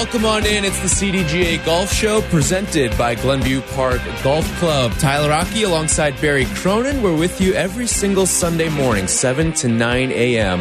Welcome on in. It's the CDGA Golf Show presented by Glenview Park Golf Club. Tyler Aki alongside Barry Cronin. We're with you every single Sunday morning, 7 to 9 a.m.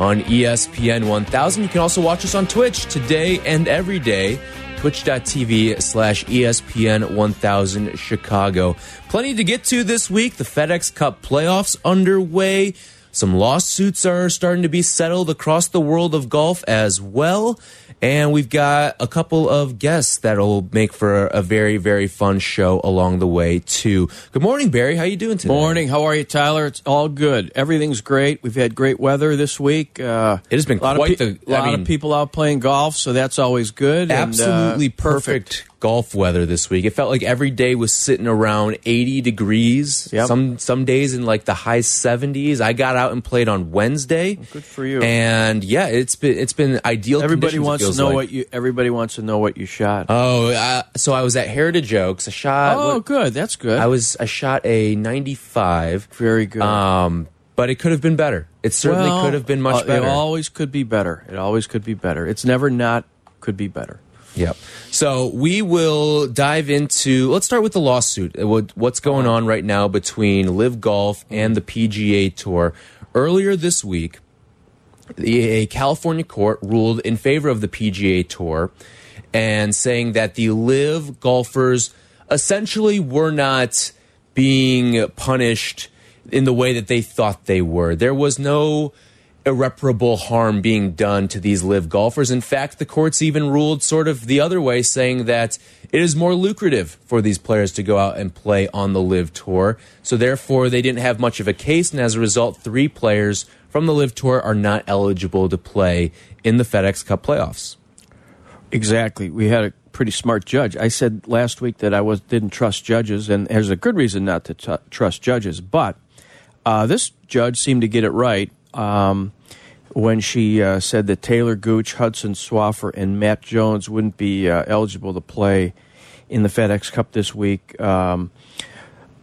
on ESPN 1000. You can also watch us on Twitch today and every day. Twitch.tv slash ESPN 1000 Chicago. Plenty to get to this week. The FedEx Cup playoffs underway. Some lawsuits are starting to be settled across the world of golf as well. And we've got a couple of guests that'll make for a very, very fun show along the way too. Good morning, Barry. How you doing today? Morning. How are you, Tyler? It's all good. Everything's great. We've had great weather this week. Uh, it has been a lot quite of the. Lot mean, of people out playing golf, so that's always good. Absolutely and, uh, perfect. perfect golf weather this week. It felt like every day was sitting around 80 degrees. Yep. Some some days in like the high 70s. I got out and played on Wednesday. Good for you. And yeah, it's been it's been ideal. Everybody wants to know like. what you. Everybody wants to know what you shot. Oh, uh, so I was at Heritage Oaks. I shot. Oh, what, good. That's good. I was. I shot a 95. Very good. Um, but it could have been better. It certainly well, could have been much uh, better. It always could be better. It always could be better. It's never not could be better. Yep. So we will dive into. Let's start with the lawsuit. Uh, what's going on right now between LIV Golf and the PGA Tour? Earlier this week, a California court ruled in favor of the PGA Tour and saying that the LIV golfers essentially were not being punished in the way that they thought they were. There was no irreparable harm being done to these LIV golfers. In fact, the courts even ruled sort of the other way, saying that it is more lucrative for these players to go out and play on the LIV tour. So therefore, they didn't have much of a case. And as a result, three players from the LIV tour are not eligible to play in the FedEx Cup playoffs. Exactly. We had a pretty smart judge. I said last week that I was didn't trust judges, and there's a good reason not to trust judges. But uh, this judge seemed to get it right. Um, when she uh, said that Talor Gooch, Hudson Swafford, and Matt Jones wouldn't be uh, eligible to play in the FedEx Cup this week. Um,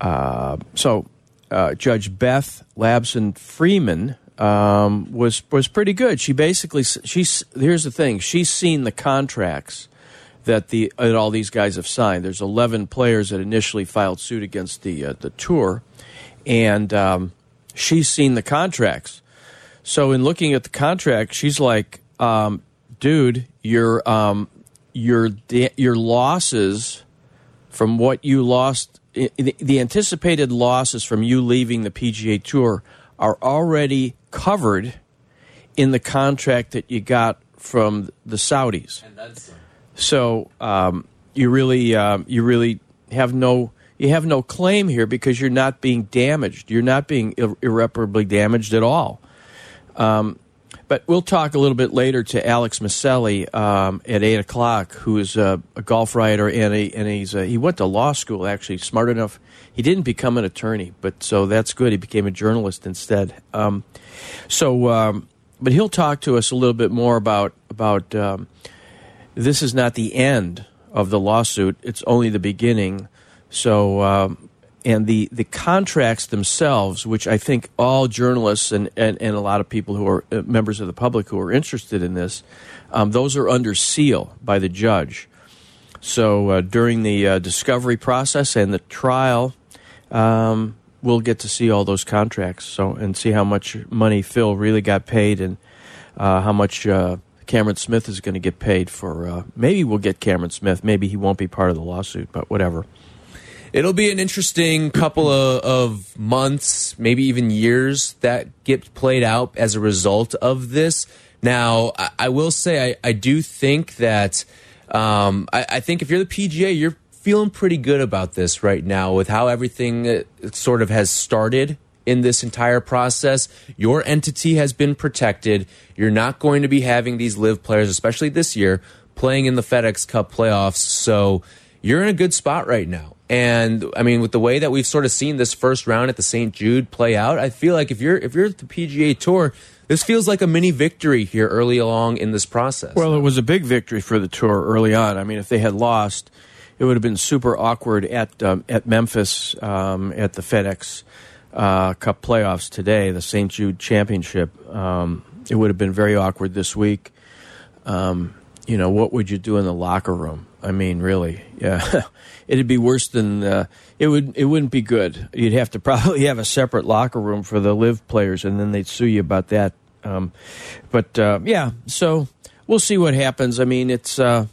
uh, so uh, Judge Beth Labson Freeman um, was was pretty good. She basically she's here's the thing: she's seen the contracts that the that all these guys have signed. There's 11 players that initially filed suit against the uh, the tour, and um, she's seen the contracts so in looking at the contract, she's like, um, "Dude, your um, your your losses from what you lost, the anticipated losses from you leaving the PGA Tour are already covered in the contract that you got from the Saudis. So um, you really um, you really have no you have no claim here because you're not being damaged. You're not being irreparably damaged at all. Um, but we'll talk a little bit later to Alex Miceli um, at eight o'clock, who is a, a golf writer and, a, and he's a, he went to law school. Actually, smart enough. He didn't become an attorney, but so that's good. He became a journalist instead. Um, so, um, but he'll talk to us a little bit more about about um, this is not the end of the lawsuit. It's only the beginning. So um, and the, the contracts themselves, which I think all journalists and, and, and a lot of people who are uh, members of the public who are interested in this, um, those are under seal by the judge. So uh, during the uh, discovery process and the trial, um, we'll get to see all those contracts. So and see how much money Phil really got paid and uh, how much uh, Cameron Smith is going to get paid for. Uh, maybe we'll get Cameron Smith. Maybe he won't be part of the lawsuit, but whatever it'll be an interesting couple of, of, months, maybe even years that get played out as a result of this. Now, I, I will say, I, I, do think that um, I, I, think if you're the PGA, you're feeling pretty good about this right now with how everything uh, sort of has started in this entire process. Your entity has been protected. You're not going to be having these LIV players, especially this year, playing in the FedEx Cup playoffs. So you're in a good spot right now. And I mean, with the way that we've sort of seen this first round at the St. Jude play out, I feel like if you're if you're at the PGA Tour, this feels like a mini victory here early along in this process. Well, it was a big victory for the tour early on. I mean, if they had lost, it would have been super awkward at um, at Memphis um, at the FedEx uh, Cup playoffs today, the St. Jude Championship. Um, it would have been very awkward this week. Um, you know, what would you do in the locker room? I mean, really, yeah, it'd be worse than uh, it would. It wouldn't be good. You'd have to probably have a separate locker room for the LIV players, and then they'd sue you about that. Um, but uh, yeah, so we'll see what happens. I mean, it's uh,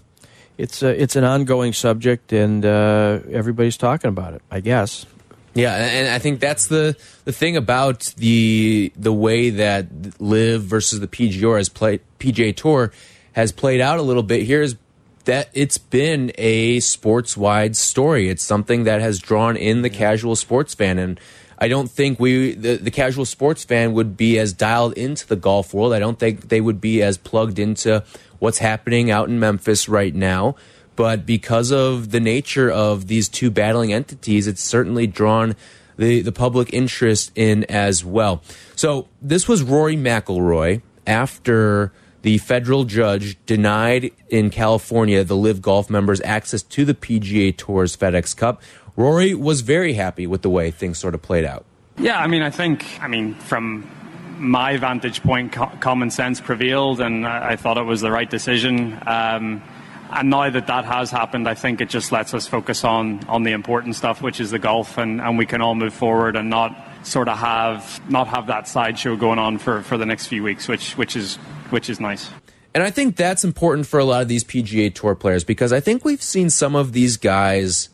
it's uh, it's an ongoing subject, and uh, everybody's talking about it. I guess. Yeah, and I think that's the the thing about the the way that LIV versus the PGA has played PGA Tour has played out a little bit here is that it's been a sports wide story. It's something that has drawn in the casual sports fan and I don't think we the, the casual sports fan would be as dialed into the golf world. I don't think they would be as plugged into what's happening out in Memphis right now. But because of the nature of these two battling entities, it's certainly drawn the, the public interest in as well. So this was Rory McIlroy after the federal judge denied in California the LIV Golf members access to the PGA Tour's FedEx Cup. Rory was very happy with the way things sort of played out. Yeah, I mean, I think, I mean, from my vantage point, co common sense prevailed, and I, I, thought it was the right decision. Um, and now that that has happened, I think it just lets us focus on on the important stuff, which is the golf, and, and we can all move forward and not sort of have not have that sideshow going on for, for the next few weeks, which which is which is nice. And I think that's important for a lot of these PGA Tour players because I think we've seen some of these guys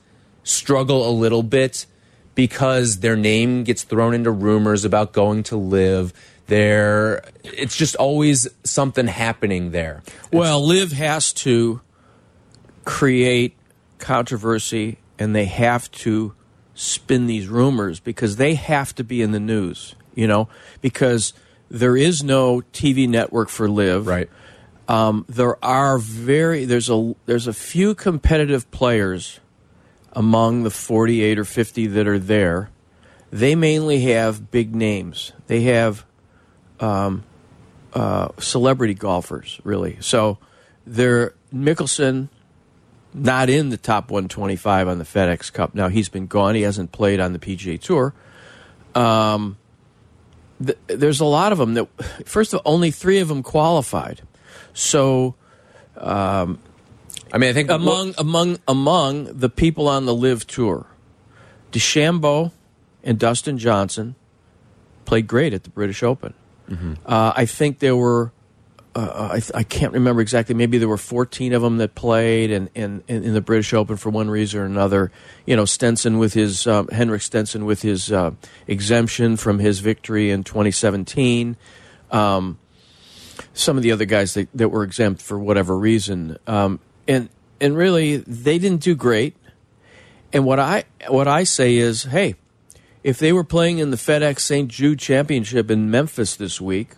struggle a little bit because their name gets thrown into rumors about going to LIV There, it's just always something happening there. Well, LIV has to create controversy and they have to spin these rumors because they have to be in the news, you know, because there is no TV network for LIV. Right. Um, there are very there's a there's a few competitive players among the 48 or 50 that are there. They mainly have big names. They have um, uh, celebrity golfers, really. So they're Mickelson, not in the top 125 on the FedEx Cup. Now he's been gone. He hasn't played on the PGA Tour. Um, th there's a lot of them that. First of all, only three of them qualified. So, um, I mean, I think among among among the people on the LIV tour, DeChambeau and Dustin Johnson played great at the British Open. Mm -hmm. uh, I think there were uh, I, I, can't remember exactly. Maybe there were 14 of them that played, and, and, in the British Open for one reason or another. You know, Stenson with his um, Henrik Stenson with his uh, exemption from his victory in 2017. Um, some of the other guys that, that were exempt for whatever reason, um, and and really they didn't do great. And what I what I say is, hey, if they were playing in the FedEx St. Jude Championship in Memphis this week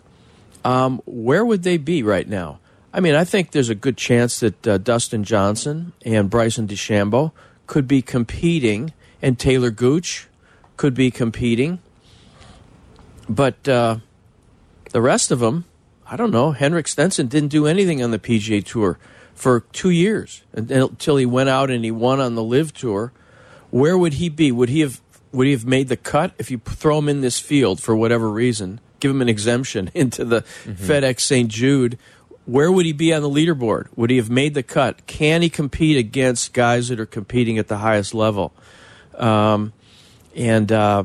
um, where would they be right now? I mean, I think there's a good chance that uh, Dustin Johnson and Bryson DeChambeau could be competing, and Talor Gooch could be competing. But uh, the rest of them, I don't know. Henrik Stenson didn't do anything on the PGA Tour for two years until he went out and he won on the LIV Tour. Where would he be? Would he have would he have made the cut if you throw him in this field for whatever reason? Give him an exemption into the mm -hmm. FedEx St. Jude, where would he be on the leaderboard? Would he have made the cut? Can he compete against guys that are competing at the highest level? Um, and uh,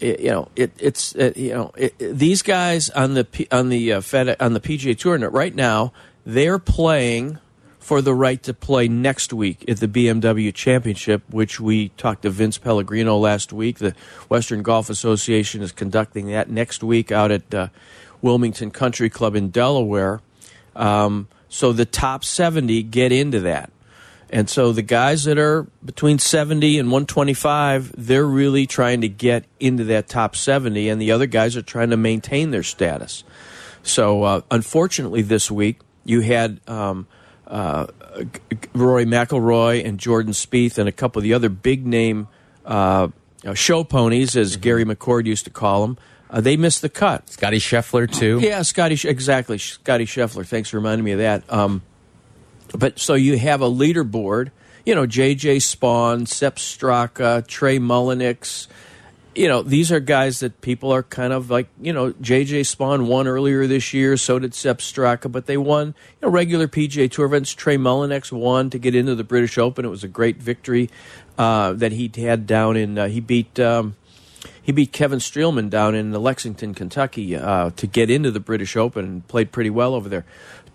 it, you know, it, it's it, you know these guys on the on the uh, Fed on the PGA Tour right now they're playing for the right to play next week at the BMW Championship, which we talked to Vince Pellegrino last week. The Western Golf Association is conducting that next week out at uh, Wilmington Country Club in Delaware. Um, so the top 70 get into that. And so the guys that are between 70 and 125, they're really trying to get into that top 70, and the other guys are trying to maintain their status. So uh, unfortunately, this week, you had um, uh, Rory McIlroy and Jordan Spieth and a couple of the other big name uh, show ponies, as Mm-hmm. Gary McCord used to call them. Uh, they missed the cut. Scottie Scheffler too. Yeah, Scottie, exactly. Scottie Scheffler. Thanks for reminding me of that. Um, but so you have a leaderboard. You know, J.J. Spaun, Sepp Straka, Trey Mullinax. You know, these are guys that people are kind of like. You know, J.J. Spaun won earlier this year. So did Sepp Straka, but they won. You know, regular PGA Tour events. Trey Mullinax won to get into the British Open. It was a great victory uh, that he had down in. Uh, he beat. Um, he beat Kevin Streelman down in Lexington, Kentucky, uh, to get into the British Open and played pretty well over there.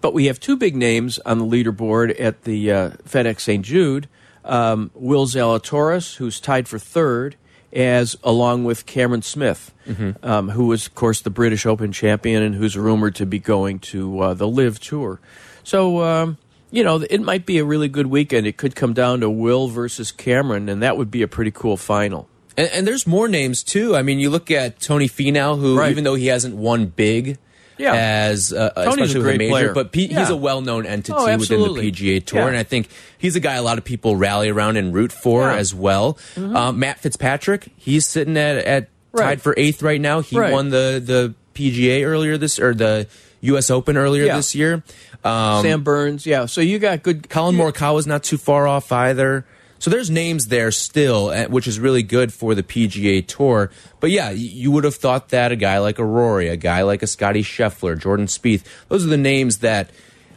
But we have two big names on the leaderboard at the uh, FedEx St. Jude. Um, Will Zalatoris, who's tied for third, as along with Cameron Smith, um, who was, of course, the British Open champion and who's rumored to be going to uh, the LIV Tour. So, um, you know, it might be a really good weekend. It could come down to Will versus Cameron, and that would be a pretty cool final. And, and there's more names too. I mean, you look at Tony Finau, who Right. even though he hasn't won big. Yeah. as uh, especially a with great a major, player. but P- he's a well-known entity Oh, within the. PGA Tour, Yeah. and I think he's a guy a lot of people rally around and root for Yeah. As well. Um, Matt Fitzpatrick, he's sitting at, at Right. tied for eighth right now. He Right. won the the PGA earlier this or the U.S. Open earlier Yeah. this year. Um, Sam Burns, yeah. So you got good. Collin Morikawa is not too far off either. So there's names there still, eh, which is really good for the PGA Tour. But yeah, you would have thought that a guy like a Rory, a guy like a Scottie Scheffler, Jordan Spieth, those are the names that,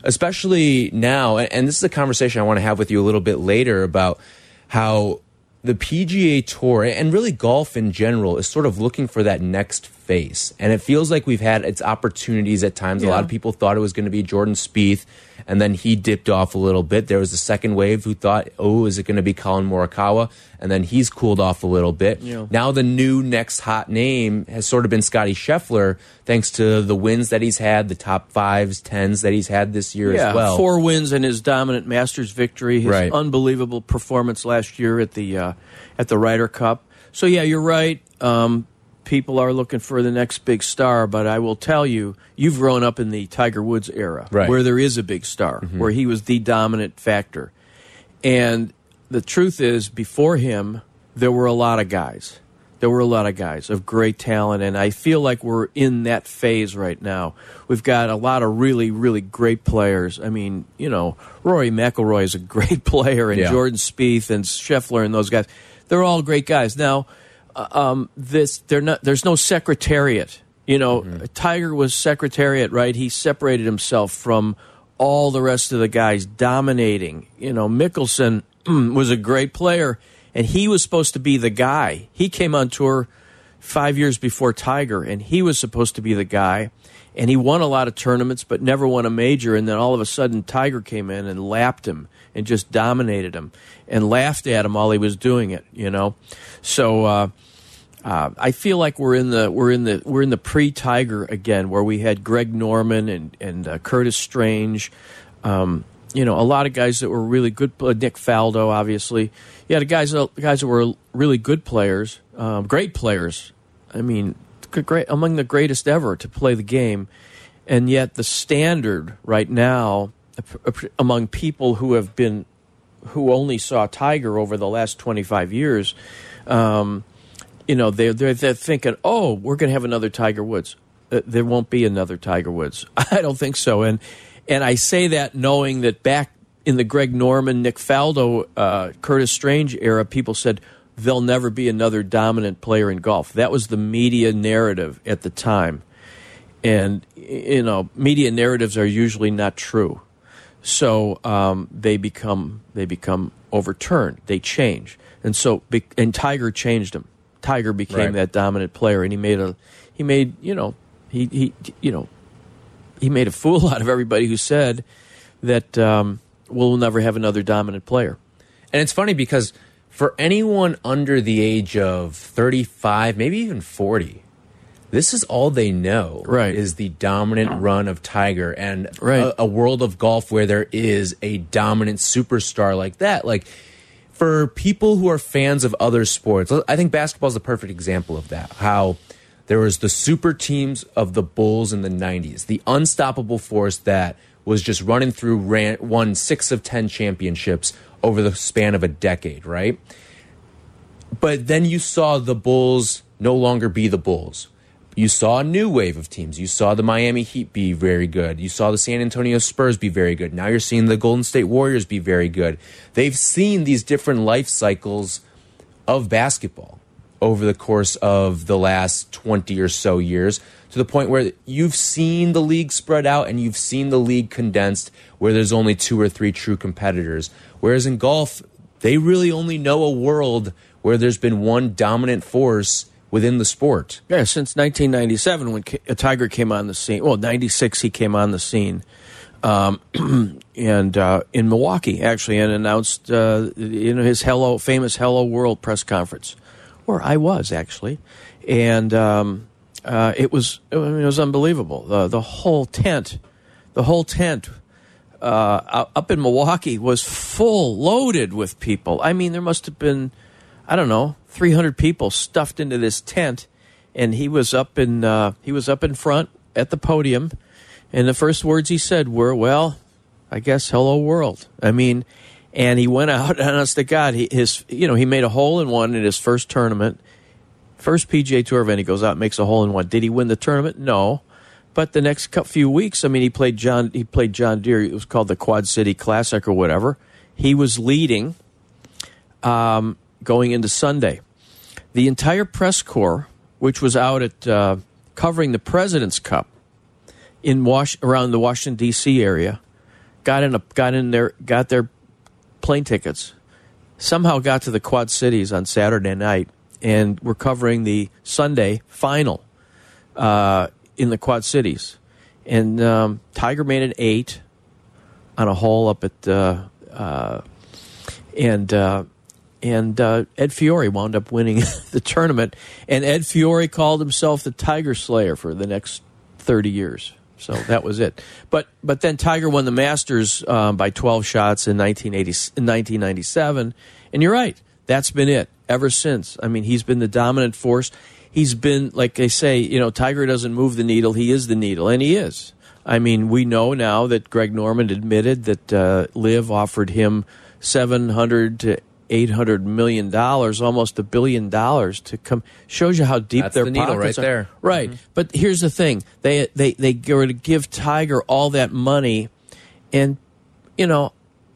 especially now, and- and this is a conversation I want to have with you a little bit later about how the PGA Tour and really golf in general is sort of looking for that next face. And it feels like we've had its opportunities at times. A lot of people thought it was going to be Jordan Spieth, and then he dipped off a little bit. There was the second wave who thought, oh, is it going to be Collin Morikawa? And then he's cooled off a little bit. Yeah. Now the new next hot name has sort of been Scottie Scheffler, thanks to the wins that he's had, the top fives, tens that he's had this year yeah, as well. four wins in his dominant Masters victory. His Right. unbelievable performance last year at the uh, at the Ryder Cup. So yeah, you're right. Um, people are looking for the next big star, but I will tell you, you've grown up in the Tiger Woods era, Right. where there is a big star, mm-hmm. where he was the dominant factor. And the truth is, before him, there were a lot of guys. There were a lot of guys of great talent, and I feel like we're in that phase right now. We've got a lot of really, really great players. I mean, you know, Rory McIlroy is a great player, and Yeah. Jordan Spieth and Scheffler and those guys. They're all great guys. Now, um, this they're not. There's no secretariat. You know, Tiger was secretariat, right? He separated himself from all the rest of the guys, dominating. You know, Mickelson was a great player, and he was supposed to be the guy. He came on tour five years before Tiger, and he was supposed to be the guy. And he won a lot of tournaments, but never won a major. And then all of a sudden, Tiger came in and lapped him and just dominated him and laughed at him while he was doing it. You know, so uh, uh, I feel like we're in the we're in the we're in the pre Tiger again, where we had Greg Norman and and uh, Curtis Strange. Um, you know, a lot of guys that were really good. Uh, Nick Faldo, obviously. Yeah, the guys uh, guys that were really good players, um, great players. I mean, great among the greatest ever to play the game, and yet the standard right now among people who have been who only saw Tiger over the last twenty five years. Um, you know, they're, they're, they're thinking, oh, we're going to have another Tiger Woods. Uh, there won't be another Tiger Woods. I don't think so. And and I say that knowing that back in the Greg Norman, Nick Faldo, uh, Curtis Strange era, people said there'll never be another dominant player in golf. That was the media narrative at the time. And, you know, media narratives are usually not true. So um, they become they become overturned. They change, and so and Tiger changed them. Tiger became Right. that dominant player, and he made a he made you know he he you know he made a fool out of everybody who said that um, we'll never have another dominant player. And it's funny because for anyone under the age of 35, maybe even 40, this is all they know. Right. Is the dominant run of Tiger and Right. a, a world of golf where there is a dominant superstar like that. Like for people who are fans of other sports, I think basketball is the perfect example of that. How there was the super teams of the Bulls in the 90s, the unstoppable force that was just running through, ran, won six of 10 championships over the span of a decade, right? But then you saw the Bulls no longer be the Bulls. You saw a new wave of teams. You saw the Miami Heat be very good. You saw the San Antonio Spurs be very good. Now you're seeing the Golden State Warriors be very good. They've seen these different life cycles of basketball over the course of the last 20 or so years to the point where you've seen the league spread out and you've seen the league condensed where there's only two or three true competitors. Whereas in golf, they really only know a world where there's been one dominant force within the sport. Yeah, since 1997 when K Tiger came on the scene. Well, 96 he came on the scene. Um, and uh, in Milwaukee, actually, and announced uh, you know his hello famous Hello World press conference, where I was actually, and um, uh, it was it was unbelievable. The the whole tent, the whole tent uh, up in Milwaukee was full, loaded with people. I mean, there must have been, I don't know, 300 people stuffed into this tent, and he was up in uh, he was up in front at the podium, and the first words he said were, "Well, I guess hello world." I mean, and he went out, honest to God, he, his you know he made a hole in one in his first tournament First PGA Tour event, he goes out, makes a hole in one. Did he win the tournament? No. But the next few weeks, I mean, he played John. He played John Deere. It was called the Quad City Classic or whatever. He was leading um, going into Sunday. The entire press corps, which was out at uh, covering the President's Cup in Was around the Washington D.C. area, got in a got in there, got their plane tickets. Somehow got to the Quad Cities on Saturday night and we're covering the Sunday final uh, in the Quad Cities. And um, Tiger made an eight on a hole up at uh, uh, and uh, and uh, Ed Fiori wound up winning the tournament. And Ed Fiori called himself the Tiger Slayer for the next thirty years. So that was it. But but then Tiger won the Masters um, by twelve shots in 1980, in 1997. And you're right, that's been it ever since. I mean, he's been the dominant force. He's been, like they say, you know, Tiger doesn't move the needle, he is the needle, and he is. I mean, we know now that Greg Norman admitted that uh, LIV offered him 700 to 800 million dollars, almost a billion dollars to come. Shows you how deep That's their the needle pockets right are. there. Right. Mm-hmm. But here's the thing: they they they go to give Tiger all that money, and you know,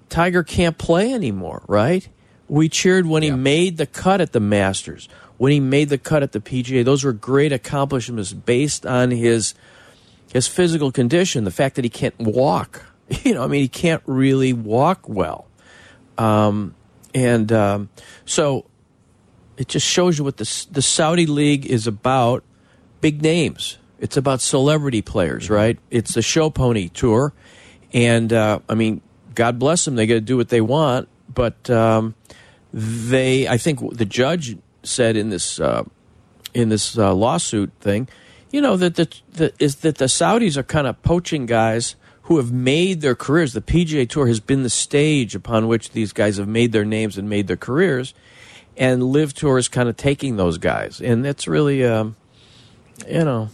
Tiger can't play anymore. Right? We cheered when he made the cut at the Masters, when he made the cut at the PGA. Those were great accomplishments based on his his physical condition, the fact that he can't walk. You know, I mean, he can't really walk well. Um, and um, so it just shows you what the the Saudi league is about. Big names. It's about celebrity players, right? It's the show pony tour, and uh, I mean, God bless them. They got to do what they want, but um, they, I think, the judge said in this uh, in this uh, lawsuit thing, you know, that the, the is that the Saudis are kind of poaching guys who have made their careers. The PGA Tour has been the stage upon which these guys have made their names and made their careers, and LIV Tour is kind of taking those guys, and it's really, um, you know,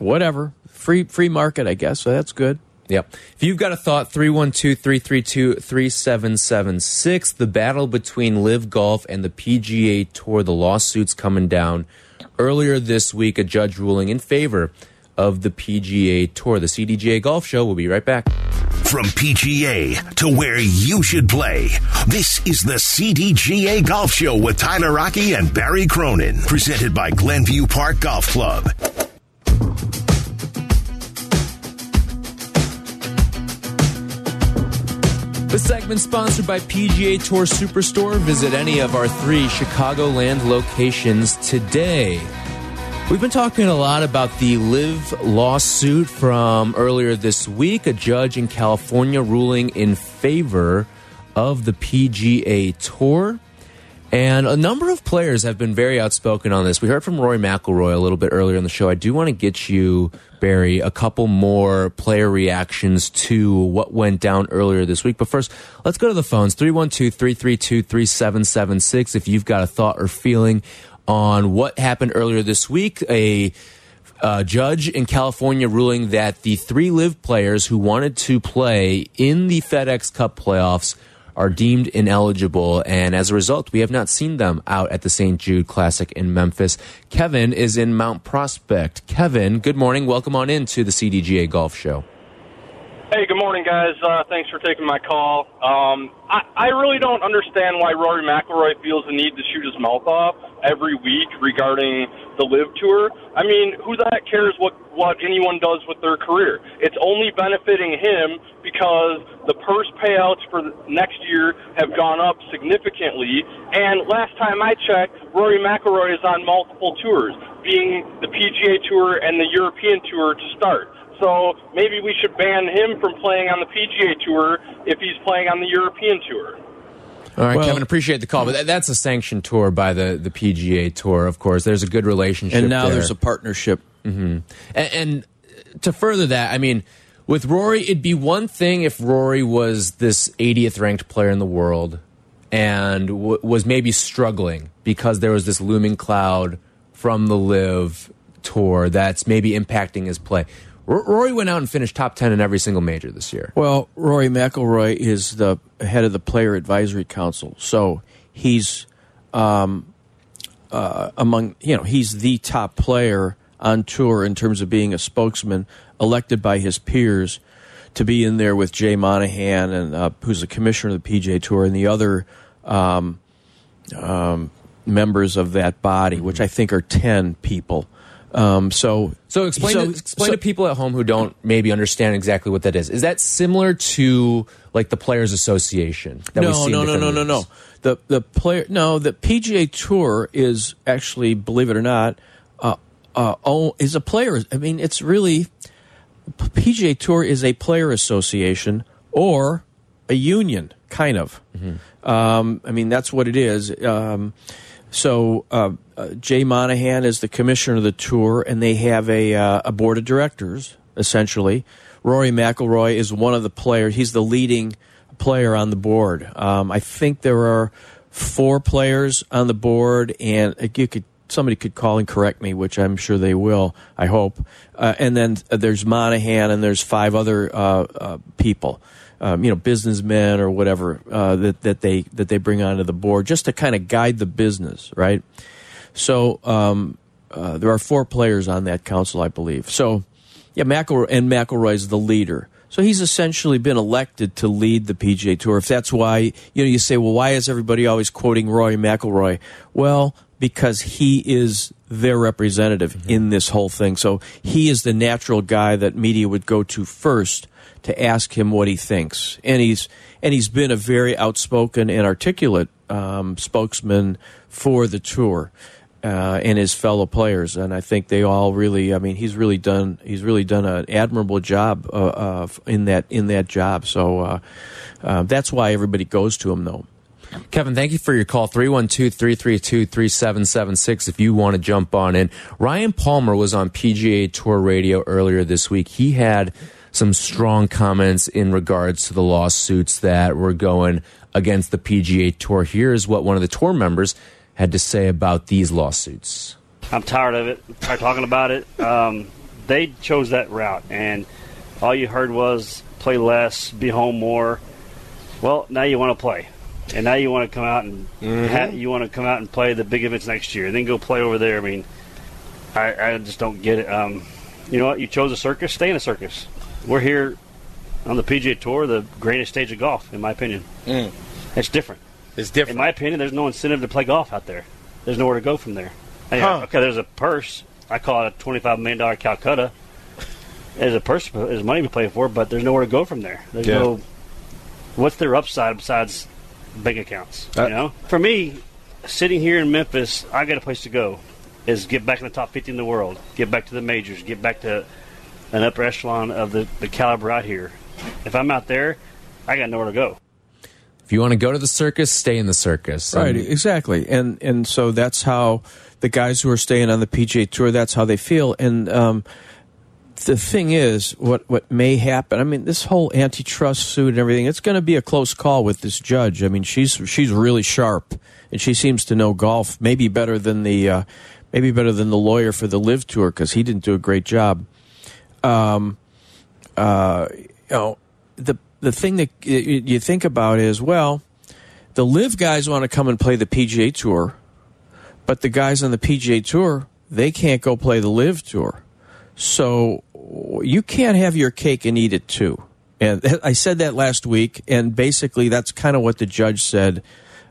whatever free free market, I guess. So that's good. Yep. If you've got a thought, 312 332 3776. The battle between LIV Golf and the PGA Tour, the lawsuits coming down. Earlier this week, a judge ruling in favor of the PGA Tour. The CDGA Golf Show. We'll be right back. From PGA to where you should play, this is the CDGA Golf Show with Tyler Aki and Barry Cronin, presented by Glenview Park Golf Club. The segment sponsored by PGA Tour Superstore. Visit any of our three Chicagoland locations today. We've been talking a lot about the LIV lawsuit from earlier this week. A judge in California ruling in favor of the PGA Tour. And a number of players have been very outspoken on this. We heard from Rory McIlroy a little bit earlier in the show. I do want to get you, Barry, a couple more player reactions to what went down earlier this week. But first, let's go to the phones 312 332 3776. If you've got a thought or feeling on what happened earlier this week, a uh, judge in California ruling that the three LIV players who wanted to play in the FedEx Cup playoffs are deemed ineligible. And as a result, we have not seen them out at the St. Jude Classic in Memphis. Kevin is in Mount Prospect. Kevin, good morning. Welcome on in to the CDGA Golf Show. Hey, good morning, guys. Uh, thanks for taking my call. Um, I, I really don't understand why Rory McIlroy feels the need to shoot his mouth off every week regarding the LIV Tour. I mean, who the heck cares what what anyone does with their career? It's only benefiting him because the purse payouts for next year have gone up significantly. And last time I checked, Rory McIlroy is on multiple tours, being the PGA Tour and the European Tour to start. So maybe we should ban him from playing on the PGA Tour if he's playing on the European Tour. All right, Well- Kevin, appreciate the call, but that, that's a sanctioned tour by the, the PGA Tour, of course. There's a good relationship And now there. there's a partnership. Mm-hmm. and, and to further that, I mean, with Rory, it'd be one thing if Rory was this 80th ranked player in the world and w was maybe struggling because there was this looming cloud from the LIV tour that's maybe impacting his play. Rory went out and finished top 10 in every single major this year. Well, Rory McIlroy is the head of the Player Advisory Council, so he's um, uh, among you know he's the top player on tour in terms of being a spokesman elected by his peers to be in there with Jay Monahan and uh, who's the commissioner of the PJ Tour and the other um, um, members of that body, which I think are ten people. Um, so So explain, so- to, explain so- to people at home who don't maybe understand exactly what that is. Is that similar to like the Players Association? That we no, see no, no, no, no, no. The the player no the PGA Tour is actually, believe it or not, uh, uh, oh, is a player. I mean, it's really PGA Tour is a player association or a union, kind of. Um, I mean, that's what it is. Um, so uh, uh, Jay Monahan is the commissioner of the tour, and they have a uh, a board of directors essentially. Rory McIlroy is one of the players. He's the leading player on the board. Um, I think there are four players on the board, and you could somebody could call and correct me, which I'm sure they will. I hope. Uh, and then uh, there's Monahan, and there's five other uh, uh, people um, you know, businessmen or whatever uh, that that they that they bring onto the board just to kind of guide the business, right? So um, uh, there are four players on that council, I believe. So yeah, McIlroy and McIlroy's the leader. So he's essentially been elected to lead the PGA Tour. If that's why you know you say, well, why is everybody always quoting Roy McIlroy? Well, because he is their representative in this whole thing. So he is the natural guy that media would go to first to ask him what he thinks, and he's and he's been a very outspoken and articulate um, spokesman for the tour uh, and his fellow players, and I think they all really. I mean, he's really done he's really done an admirable job uh, uh, in that in that job. So uh, uh, that's why everybody goes to him, though. Kevin, thank you for your call. 312 332 3776 if you want to jump on in. Ryan Palmer was on PGA Tour Radio earlier this week. He had some strong comments in regards to the lawsuits that were going against the PGA Tour. Here's what one of the tour members had to say about these lawsuits. I'm tired of it. Tired talking about it. Um, they chose that route, and all you heard was play less, be home more. Well, now you want to play, and now you want to come out and ha- you want to come out and play the big events next year, and then go play over there. I mean, I, I just don't get it. Um, you know what? You chose a circus. Stay in a circus. We're here on the PGA Tour, the greatest stage of golf, in my opinion. It's different. It's In my opinion, there's no incentive to play golf out there. There's nowhere to go from there. Hey, Huh. Okay, there's a purse. I call it a $25 million Calcutta. There's a purse, there's money to play for, but there's nowhere to go from there. There's Yeah. no. What's their upside besides bank accounts? Uh, you know, for me, sitting here in Memphis, I got a place to go. Is get back in the top 50 in the world, get back to the majors, get back to an upper echelon of the, the caliber out here. If I'm out there, I got nowhere to go. You want to go to the circus, stay in the circus. Right, And- exactly, and and so that's how the guys who are staying on the PGA Tour. That's how they feel, and um, the thing is, what what may happen? I mean, this whole antitrust suit and everything. It's going to be a close call with this judge. I mean, she's she's really sharp, and she seems to know golf maybe better than the. Uh, maybe better than the lawyer for the LIV Tour because he didn't do a great job. Um, uh, you know, the the thing that you think about is well, the LIV guys want to come and play the PGA Tour, but the guys on the PGA Tour they can't go play the LIV Tour, so you can't have your cake and eat it too. And I said that last week, and basically that's kind of what the judge said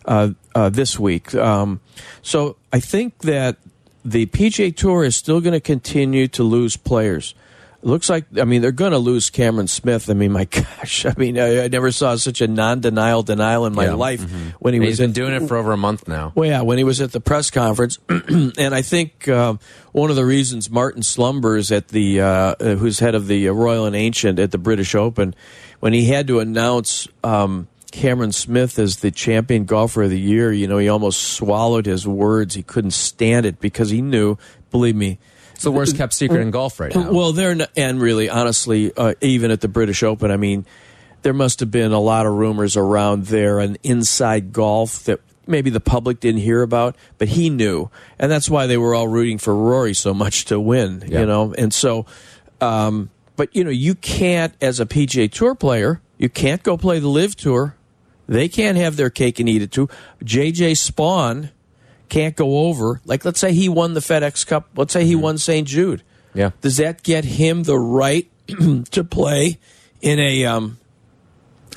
uh, uh, this week. Um, so I think that the PGA Tour is still going to continue to lose players. It looks like, I mean, they're going to lose Cameron Smith. I mean, my gosh, I mean, I, I never saw such a non-denial denial in my Yeah. life when he And was he's been at- doing it for over a month now. well, yeah, when he was at the press conference, and I think um, one of the reasons Martin Slumbers at the uh, uh, who's head of the Royal and Ancient at the British Open, when he had to announce um, Cameron Smith as the champion golfer of the year, you know, he almost swallowed his words. He couldn't stand it because he knew, believe me, It's the worst kept secret in golf right now. well, they're not, and really, honestly, uh, even at the British Open, I mean, there must have been a lot of rumors around there and inside golf that maybe the public didn't hear about, but he knew, and that's why they were all rooting for Rory so much to win. Yeah. You know, and so, um, but you know, you can't as a PGA Tour player, you can't go play the LIV Tour. They can't have their cake and eat it too. JJ Spaun can't go over. Like, let's say he won the FedEx Cup. Let's say he won St. Jude. Yeah. Does that get him the right to play in a um,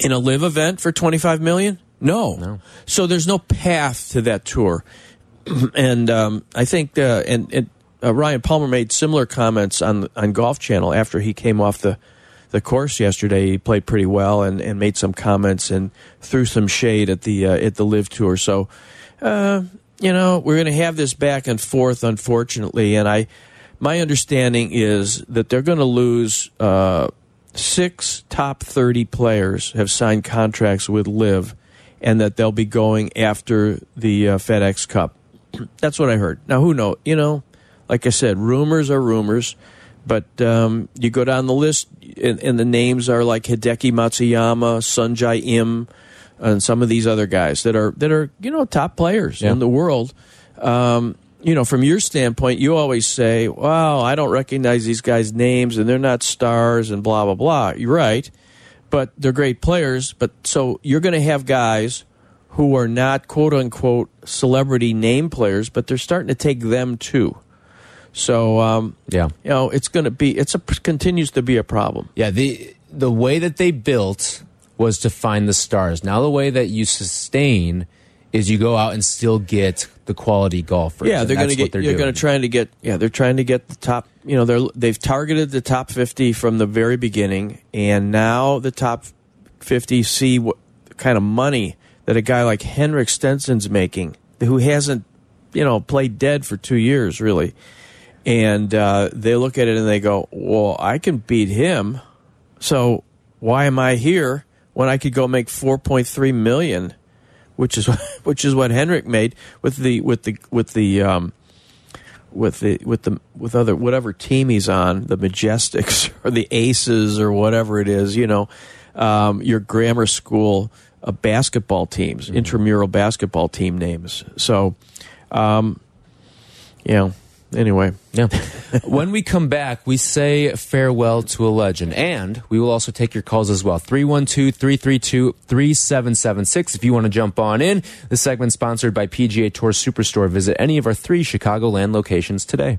in a LIV event for twenty five million? No. No. So there's no path to that tour, and um, I think uh, and, and uh, Ryan Palmer made similar comments on on Golf Channel after he came off the the course yesterday. He played pretty well and, and made some comments and threw some shade at the uh, at the LIV tour. So uh, you know we're going to have this back and forth, unfortunately. And I, my understanding is that they're going to lose uh, six top thirty players have signed contracts with LIV, and that they'll be going after the uh, FedEx Cup. That's what I heard. Now, who know? You know, like I said, rumors are rumors. But um, you go down the list, and, and the names are like Hideki Matsuyama, Sungjae Im, and some of these other guys that are that are you know top players Yeah. in the world. Um, you know, from your standpoint, you always say, "Wow, I don't recognize these guys' names, and they're not stars, and blah blah blah." You're right, but they're great players. But so you're going to have guys who are not quote unquote celebrity name players, but they're starting to take them too. So um, yeah. you know, it's going to be it's a continues to be a problem. Yeah, the the way that they built was to find the stars. Now the way that you sustain is you go out and still get the quality golfers. Yeah, they're going to get. they're going to trying to get. Yeah, they're trying to get the top. You know, they're they've targeted the top 50 from the very beginning, and now the top 50 see what kind of money that a guy like Henrik Stenson's making, who hasn't, you know, played dead for two years really, and uh, they look at it and they go, "Well, I can beat him, so why am I here when I could go make 4.3 million, which is which is what Henrik made with the with the with the um, with the with the with other whatever team he's on, the Majesticks or the Aces or whatever it is, you know, um, your grammar school uh, basketball teams, intramural basketball team names. So, um, you know, anyway, Yeah. when we come back, we say farewell to a legend. And we will also take your calls as well. 312 332 3776. If you want to jump on in, the segment sponsored by PGA Tour Superstore. Visit any of our three Chicagoland locations today.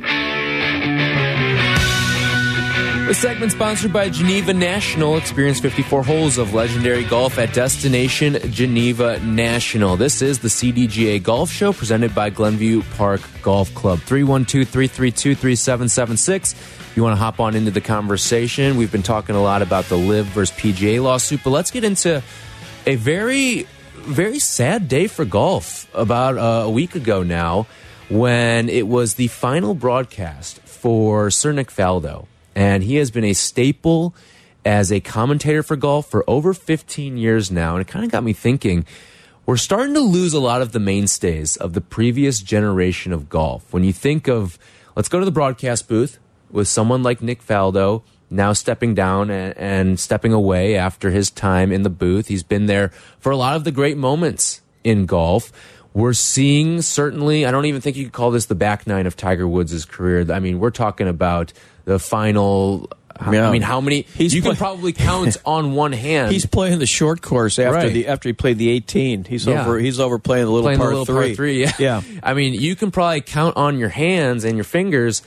The segment sponsored by Geneva National. Experience 54 holes of legendary golf at Destination Geneva National. This is the CDGA Golf Show presented by Glenview Park Golf Club. 312 332 3776. If you want to hop on into the conversation, we've been talking a lot about the LIV versus PGA lawsuit, but let's get into a very, very sad day for golf about uh, a week ago now when it was the final broadcast for Sir Nick Faldo. And he has been a staple as a commentator for golf for over 15 years now, and it kind of got me thinking. We're starting to lose a lot of the mainstays of the previous generation of golf. When you think of, let's go to the broadcast booth with someone like Nick Faldo, now stepping down and, stepping away after his time in the booth. He's been there for a lot of the great moments in golf. We're seeing certainly, I don't even think you could call this the back nine of Tiger Woods' career. I mean, we're talking about the final. Yeah. I mean, how many? He's you play- can probably count on one hand. He's playing the short course after Right. the after he played the 18. He's Yeah. over he's over playing the little playing par the little three. par three. Yeah. yeah. I mean, you can probably count on your hands and your fingers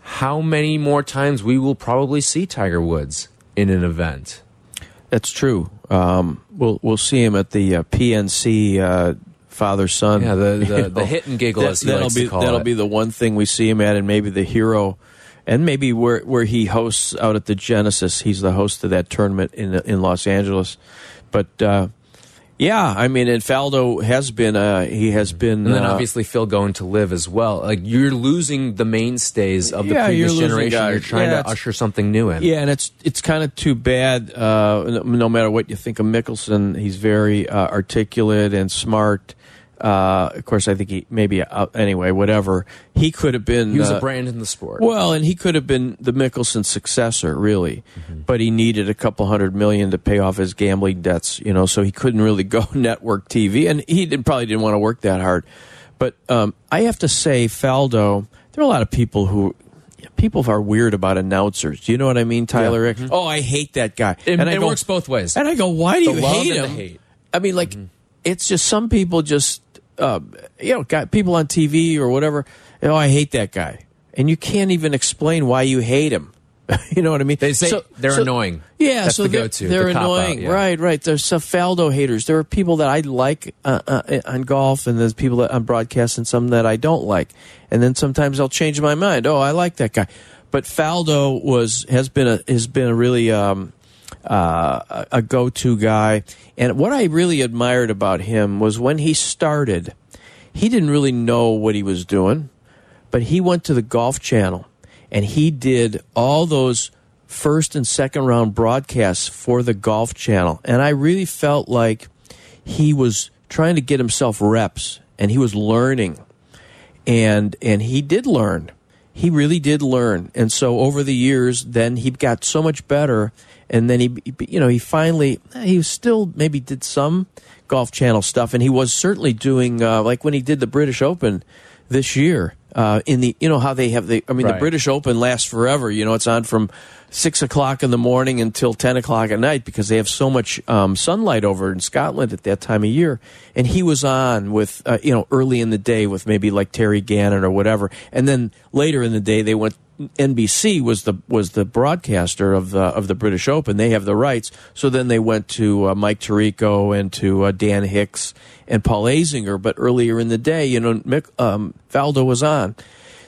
how many more times we will probably see Tiger Woods in an event. That's true. Um, we'll we'll see him at the uh, PNC uh, father son. Yeah, the- the- the hit and giggle, as he that'll likes to be call that'll it. be the one thing we see him at, and maybe the hero, and maybe where where he hosts out at the Genesis. He's the host of that tournament in in Los Angeles. But uh, yeah, I mean, and Faldo has been uh, he has been And then uh, obviously Phil going to LIV as well. Like you're losing the mainstays of the Yeah, previous you're generation. guys. You're trying Yeah, to usher something new in. Yeah, and it's it's kind of too bad. Uh, no- no matter what you think of Mickelson, he's very uh, articulate and smart. Uh, of course, I think he maybe uh, anyway, whatever. He could have been. He was uh, a brand in the sport. Well, and he could have been the Mickelson successor, really, but he needed a couple hundred million to pay off his gambling debts, you know, so he couldn't really go network TV, and he did, probably didn't want to work that hard. But um, I have to say, Faldo, there are a lot of people who. People are weird about announcers. Do you know what I mean, Tyler? Oh, I hate that guy. It- and I it go- works both ways. And I go, why do The you hate him? hate. I mean, like, it's just some people just, uh, you know, got people on TV or whatever. Oh, I hate that guy, and you can't even explain why you hate him. you know what I mean? They say they're annoying. Yeah, That's so the they're, They're the annoying, yeah. right? Right. There's Faldo haters. There are people that I like uh, uh, on golf, and there's people that on broadcast, and some that I don't like. And then sometimes I'll change my mind. Oh, I like that guy. But Faldo was has been a has been a really um, uh, a- go to guy. And what I really admired about him was when he started, he didn't really know what he was doing, but he went to the Golf Channel and he did all those first and second round broadcasts for the Golf Channel. And I really felt like he was trying to get himself reps and he was learning and and he did learn he really did learn. And so over the years then he got so much better. And then he you know he finally he still maybe did some golf channel stuff. And he was certainly doing uh, like when he did the british open this year uh, in the you know how they have the i mean the british open lasts forever. You know it's on from six o'clock in the morning until 10 o'clock at night because they have so much um, sunlight over in scotland at that time of year. And he was on with uh, you know early in the day with maybe like terry gannon or whatever. And then later in the day they went NBC was the was the broadcaster of the of the British Open. They have the rights. So then they went to uh, Mike Tirico and to uh, Dan Hicks and Paul Azinger. But earlier in the day, you know, Mick, um, Faldo was on.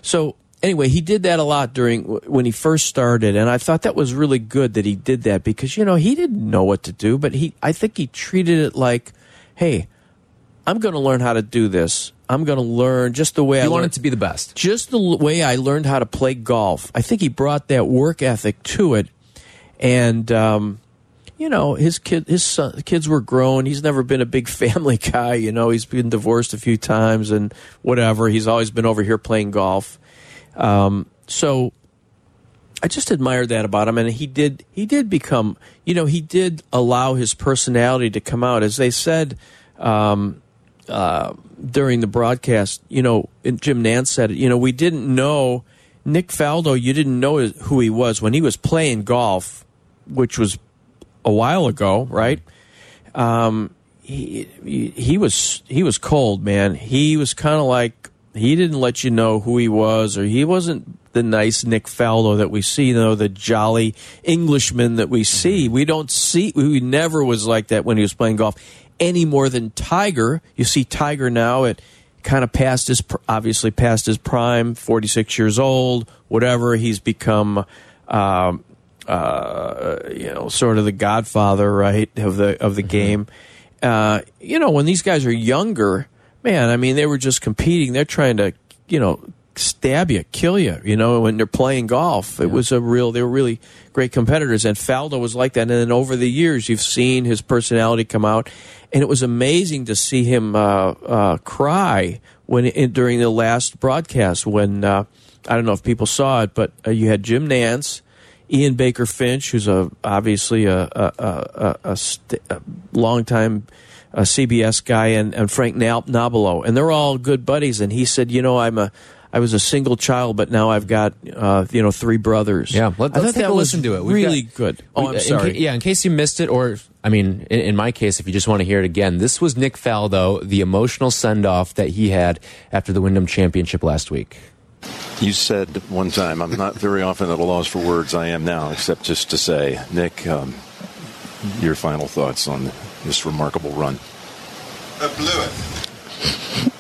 So anyway, he did that a lot during when he first started, and I thought that was really good that he did that because you know he didn't know what to do, but he I think he treated it like, hey, I'm going to learn how to do this. I'm going to learn just the way I You learned wanted to be the best. just the way I learned how to play golf. I think he brought that work ethic to it, and um, you know his kid, his son, kids were grown. He's never been a big family guy. You know, he's been divorced a few times and whatever. He's always been over here playing golf. Um, so I just admired that about him, and he did he did become you know he did allow his personality to come out, as they said. Um, uh, during the broadcast, you know, and Jim Nantz said. You know, we didn't know Nick Faldo. You didn't know who he was when he was playing golf, which was a while ago, right? Um, he, he he was he was cold, man. He was kind of like he didn't let you know who he was, or he wasn't the nice Nick Faldo that we see, you know, the jolly Englishman that we see. We don't see. We never was like that when he was playing golf, any more than Tiger. You see Tiger now at kind of past his obviously past his prime, forty six years old, whatever. He's become. Um, uh, you know, sort of the godfather, right, of the of the game. Uh, you know, when these guys are younger, man, I mean, they were just competing. They're trying to, you know, stab you, kill you. You know, when they're playing golf, it was a real. They were really great competitors, and Faldo was like that. And then over the years, you've seen his personality come out, and it was amazing to see him uh, uh, cry when in, during the last broadcast when uh, I don't know if people saw it, but uh, you had Jim Nantz. Ian Baker Finch, who's a obviously a a, a, a, st- a longtime uh, CBS guy, and, and Frank Nobilo, and they're all good buddies. And he said, you know, I'm a I was a single child, but now I've got uh, you know three brothers. Yeah, let, us take a listen to it. We've really got, good. Oh, I'm sorry. In yeah, in case you missed it, or I mean, in, in, my case, if you just want to hear it again, this was Nick Faldo, the emotional send off that he had after the Wyndham Championship last week. You said one time, I'm not very often at a loss for words. I am now, except just to say, Nick, um, your final thoughts on this remarkable run. I blew it.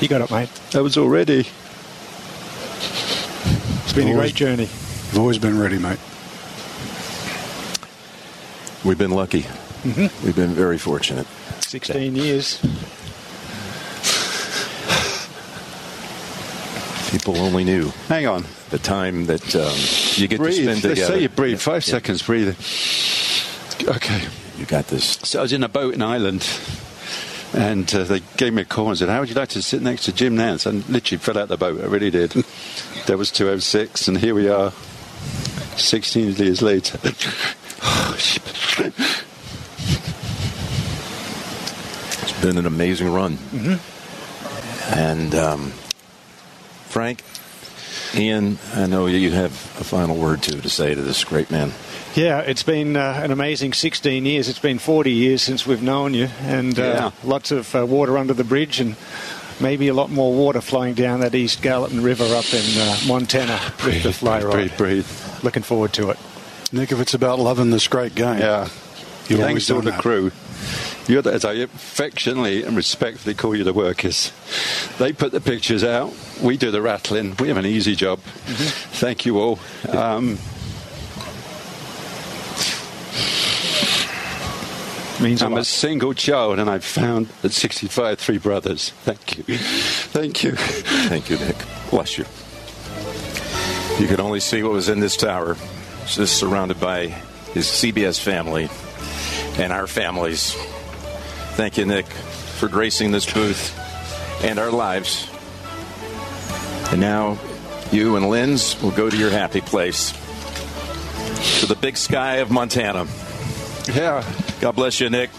You got it, mate. That was already. It's been always, a great journey. You've always been ready, mate. We've been lucky. Mm-hmm. We've been very fortunate. 16 years. People only knew. Hang on. The time that um, you get breathe. to spend together. Let's say you breathe. Five yeah. seconds breathing. Okay. You got this. So I was in a boat in Ireland. And uh, they gave me a call and said, How would you like to sit next to Jim Nantz? And literally fell out the boat. I really did. That was 206, and here we are 16 years later. it's been an amazing run. Mm-hmm. And um, Frank, Ian, I know you have a final word too to say to this great man. Yeah, it's been uh, an amazing 16 years. It's been 40 years since we've known you, and uh, yeah. lots of uh, water under the bridge, and maybe a lot more water flowing down that East Gallatin River up in uh, Montana breathe, with the fly rod. Breathe, breathe. Looking forward to it. Nick, if it's about loving this great game, yeah, you've Thanks to the that. crew. You're the, as I affectionately and respectfully call you the workers. They put the pictures out. We do the rattling. We have an easy job. Mm-hmm. Thank you all. Um, means I'm a, a, single child, and I've found at 65 three brothers. Thank you. Thank you. Thank you, Nick. Bless you. You could only see what was in this tower, just surrounded by his CBS family and our families. Thank you, Nick, for gracing this booth and our lives. And now you and Linz will go to your happy place, to the big sky of Montana. Yeah. God bless you, Nick.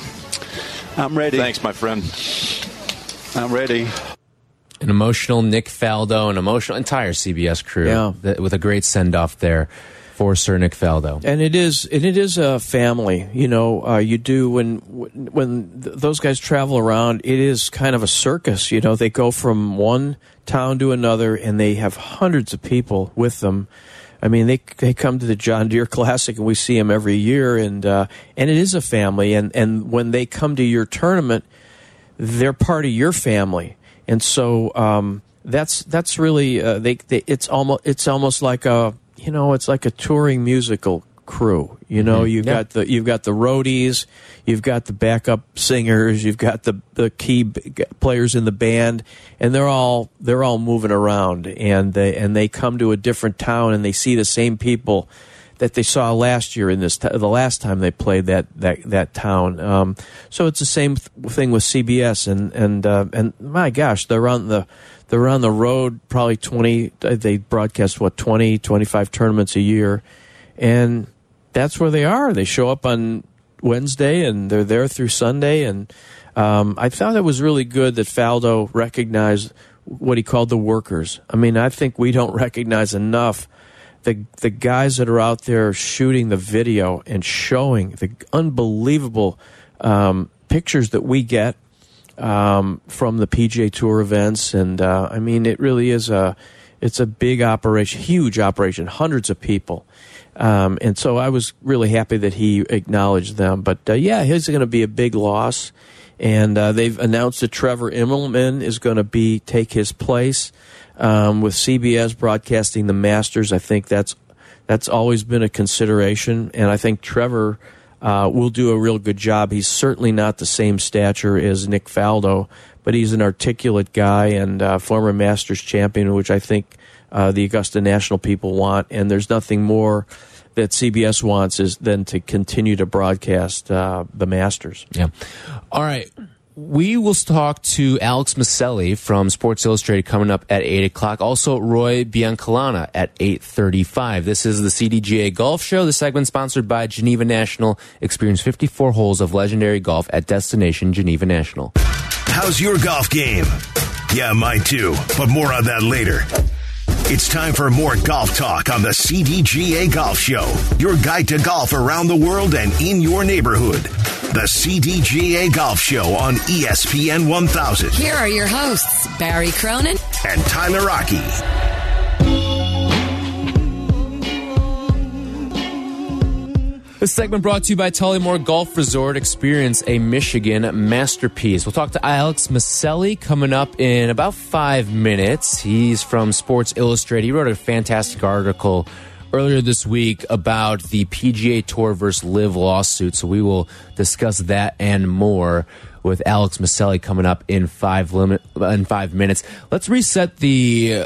I'm ready. Thanks, my friend. I'm ready. An emotional Nick Faldo, an emotional entire CBS crew yeah. that, with a great send off there for Sir Nick Faldo. And it is and it is a family. You know, uh, you do when when th- those guys travel around. It is kind of a circus. You know, they go from one town to another, and they have hundreds of people with them I mean, they they come to the John Deere Classic, and we see them every year, and uh, and it is a family. And and when they come to your tournament, they're part of your family, and so um, that's that's really uh, they, they it's almost it's almost like a you know it's like a touring musical crew. You know, mm-hmm. you've yeah. got the you've got the roadies, you've got the backup singers, you've got the the key players in the band, and they're all they're all moving around, and they and they come to a different town and they see the same people that they saw last year in this t- the last time they played that that that town. Um, so it's the same th- thing with CBS, and and uh, and my gosh, they're on the they're on the road probably 20 they broadcast what 20 25 tournaments a year and that's where they are. They show up on Wednesday and they're there through Sunday. And um, I thought it was really good that Faldo recognized what he called the workers. I mean, I think we don't recognize enough the the guys that are out there shooting the video and showing the unbelievable um, pictures that we get um, from the PGA Tour events. And uh, I mean, it really is a it's a big operation, huge operation, hundreds of people. Um, and so I was really happy that he acknowledged them. But uh, yeah, he's going to be a big loss. And uh, they've announced that Trevor Immelman is going to be take his place um, with CBS broadcasting the Masters. I think that's that's always been a consideration, and I think Trevor uh, will do a real good job. He's certainly not the same stature as Nick Faldo, but he's an articulate guy and uh, former Masters champion, which I think uh, the Augusta National people want. And there's nothing more that CBS wants is than to continue to broadcast uh, the Masters. Yeah. All right. We will talk to Alex Miceli from Sports Illustrated coming up at 8 o'clock. Also, Roy Biancalana at 8.35. This is the CDGA Golf Show. The segment sponsored by Geneva National. Experience 54 holes of legendary golf at Destination Geneva National. How's your golf game? Yeah, mine too, but more on that later. It's time for more golf talk on the CDGA Golf Show, your guide to golf around the world and in your neighborhood. The CDGA Golf Show on ESPN 1000. Here are your hosts, Barry Cronin and Tyler Aki. This segment brought to you by Tullymore Golf Resort. Experience a Michigan masterpiece. We'll talk to Alex Miceli coming up in about five minutes. He's from Sports Illustrated. He wrote a fantastic article earlier this week about the PGA Tour versus LIV lawsuit. So we will discuss that and more with Alex Miceli coming up in five limit in five minutes. Let's reset the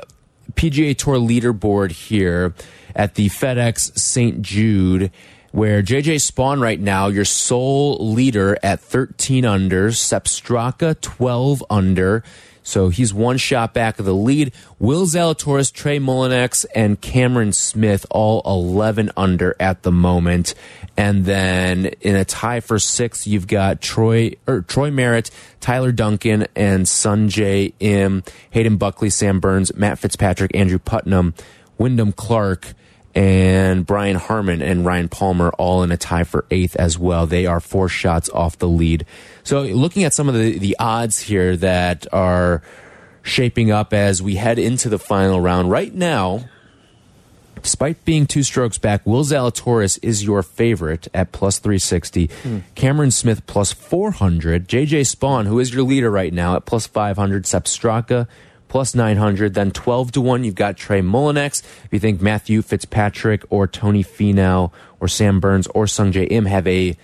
PGA Tour leaderboard here at the FedEx St. Jude where JJ Spaun right now, your sole leader at 13 under, Sepp Straka 12 under. So he's one shot back of the lead. Will Zalatoris, Trey Mullinax, and Cameron Smith all 11 under at the moment. And then in a tie for six, you've got Troy or Troy Merritt, Tyler Duncan, and Sungjae Im, Hayden Buckley, Sam Burns, Matt Fitzpatrick, Andrew Putnam, Wyndham Clark and Brian Harman and Ryan Palmer all in a tie for eighth as well. They are four shots off the lead. So looking at some of the, the odds here that are shaping up as we head into the final round right now, despite being two strokes back, Will Zalatoris is your favorite at plus 360. Hmm. Cameron Smith plus 400. JJ Spaun, who is your leader right now at plus 500. Sepp Straka plus 900. Then 12 to 1, you've got Trey Mullinax. If you think Matthew Fitzpatrick or Tony Finau or Sam Burns or Sungjae Im have a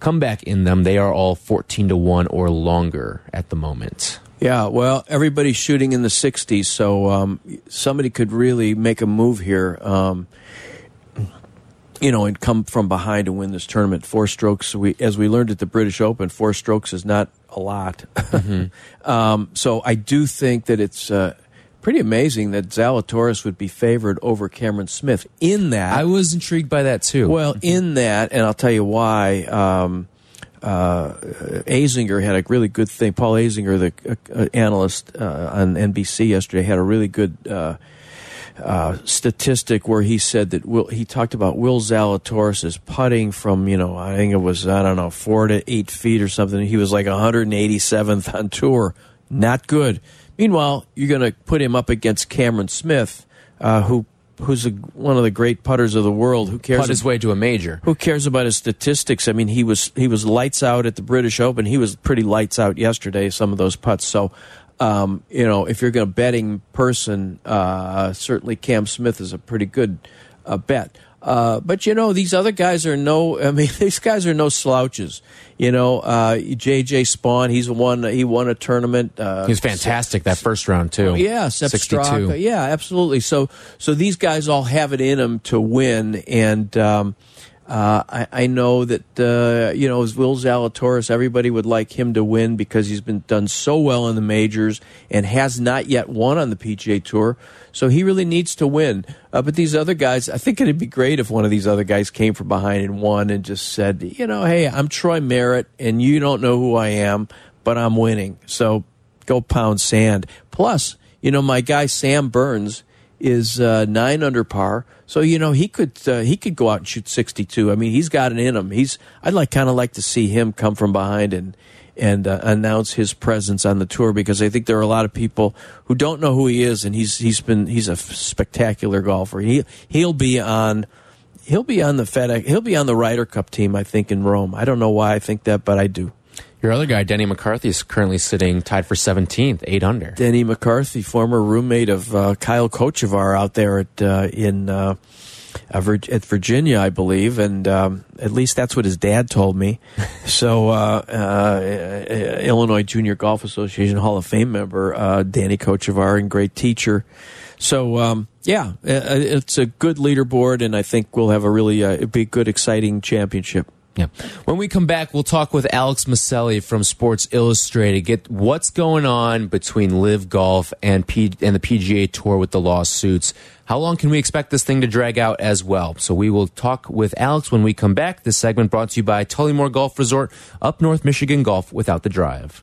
comeback in them, they are all 14 to 1 or longer at the moment. Yeah, well, everybody's shooting in the 60s, so um, somebody could really make a move here. Um, you know, and come from behind to win this tournament. Four strokes, we, as we learned at the British Open, four strokes is not a lot. Mm-hmm. um, so I do think that it's uh, pretty amazing that Zalatoris would be favored over Cameron Smith. In that, I was intrigued by that too. Well, in that, and I'll tell you why. Um, uh, Azinger had a really good thing. Paul Azinger, the uh, uh analyst uh, on NBC yesterday, had a really good uh, statistic where he said that Will, he talked about Will Zalatoris putting from you know I think it was I don't know four to eight feet or something. He was like 187th on tour, not good. Meanwhile, you're going to put him up against Cameron Smith, uh, who who's a, one of the great putters of the world. Who cares? Put his way to a major. Who cares about his statistics? I mean, he was he was lights out at the British Open. He was pretty lights out yesterday. Some of those putts. So um, you know, if you're going to betting person, uh, certainly Cam Smith is a pretty good uh, bet. Uh, but you know, these other guys are no. I mean, these guys are no slouches. You know, uh, JJ Spaun. He's won. He won a tournament. Uh, he was fantastic that first round too. yeah, Sepp Straka, yeah, absolutely. So, so these guys all have it in them to win, and um, uh, I, I, know that uh, you know as Will Zalatoris, everybody would like him to win because he's been done so well in the majors and has not yet won on the PGA Tour. So he really needs to win. Uh, but these other guys, I think it'd be great if one of these other guys came from behind and won and just said, you know, hey, I'm Troy Merritt, and you don't know who I am, but I'm winning. So go pound sand. Plus, you know, my guy Sam Burns is uh, nine under par. So you know he could uh, he could go out and shoot 62. I mean he's got it in him. He's I'd like kind of like to see him come from behind and and uh, announce his presence on the tour because I think there are a lot of people who don't know who he is and he's he's been he's a spectacular golfer. He he'll be on he'll be on the FedEx he'll be on the Ryder Cup team I think in Rome. I don't know why I think that but I do. Your other guy, Denny McCarthy, is currently sitting tied for 17th, eight under. Denny McCarthy, former roommate of uh, Kyle Kochevar out there at uh, in uh, uh, at Virginia, I believe, and um, at least that's what his dad told me. so, uh, uh, Illinois Junior Golf Association Hall of Fame member, uh, Danny Kochevar, and great teacher. So, um, yeah, it's a good leaderboard, and I think we'll have a really uh, big, good, exciting championship. Yeah. When we come back, we'll talk with Alex Miceli from Sports Illustrated. Get what's going on between LIV Golf and P and the PGA Tour with the lawsuits. How long can we expect this thing to drag out as well? So we will talk with Alex when we come back. This segment brought to you by Tullymore Golf Resort, up North Michigan Golf without the drive.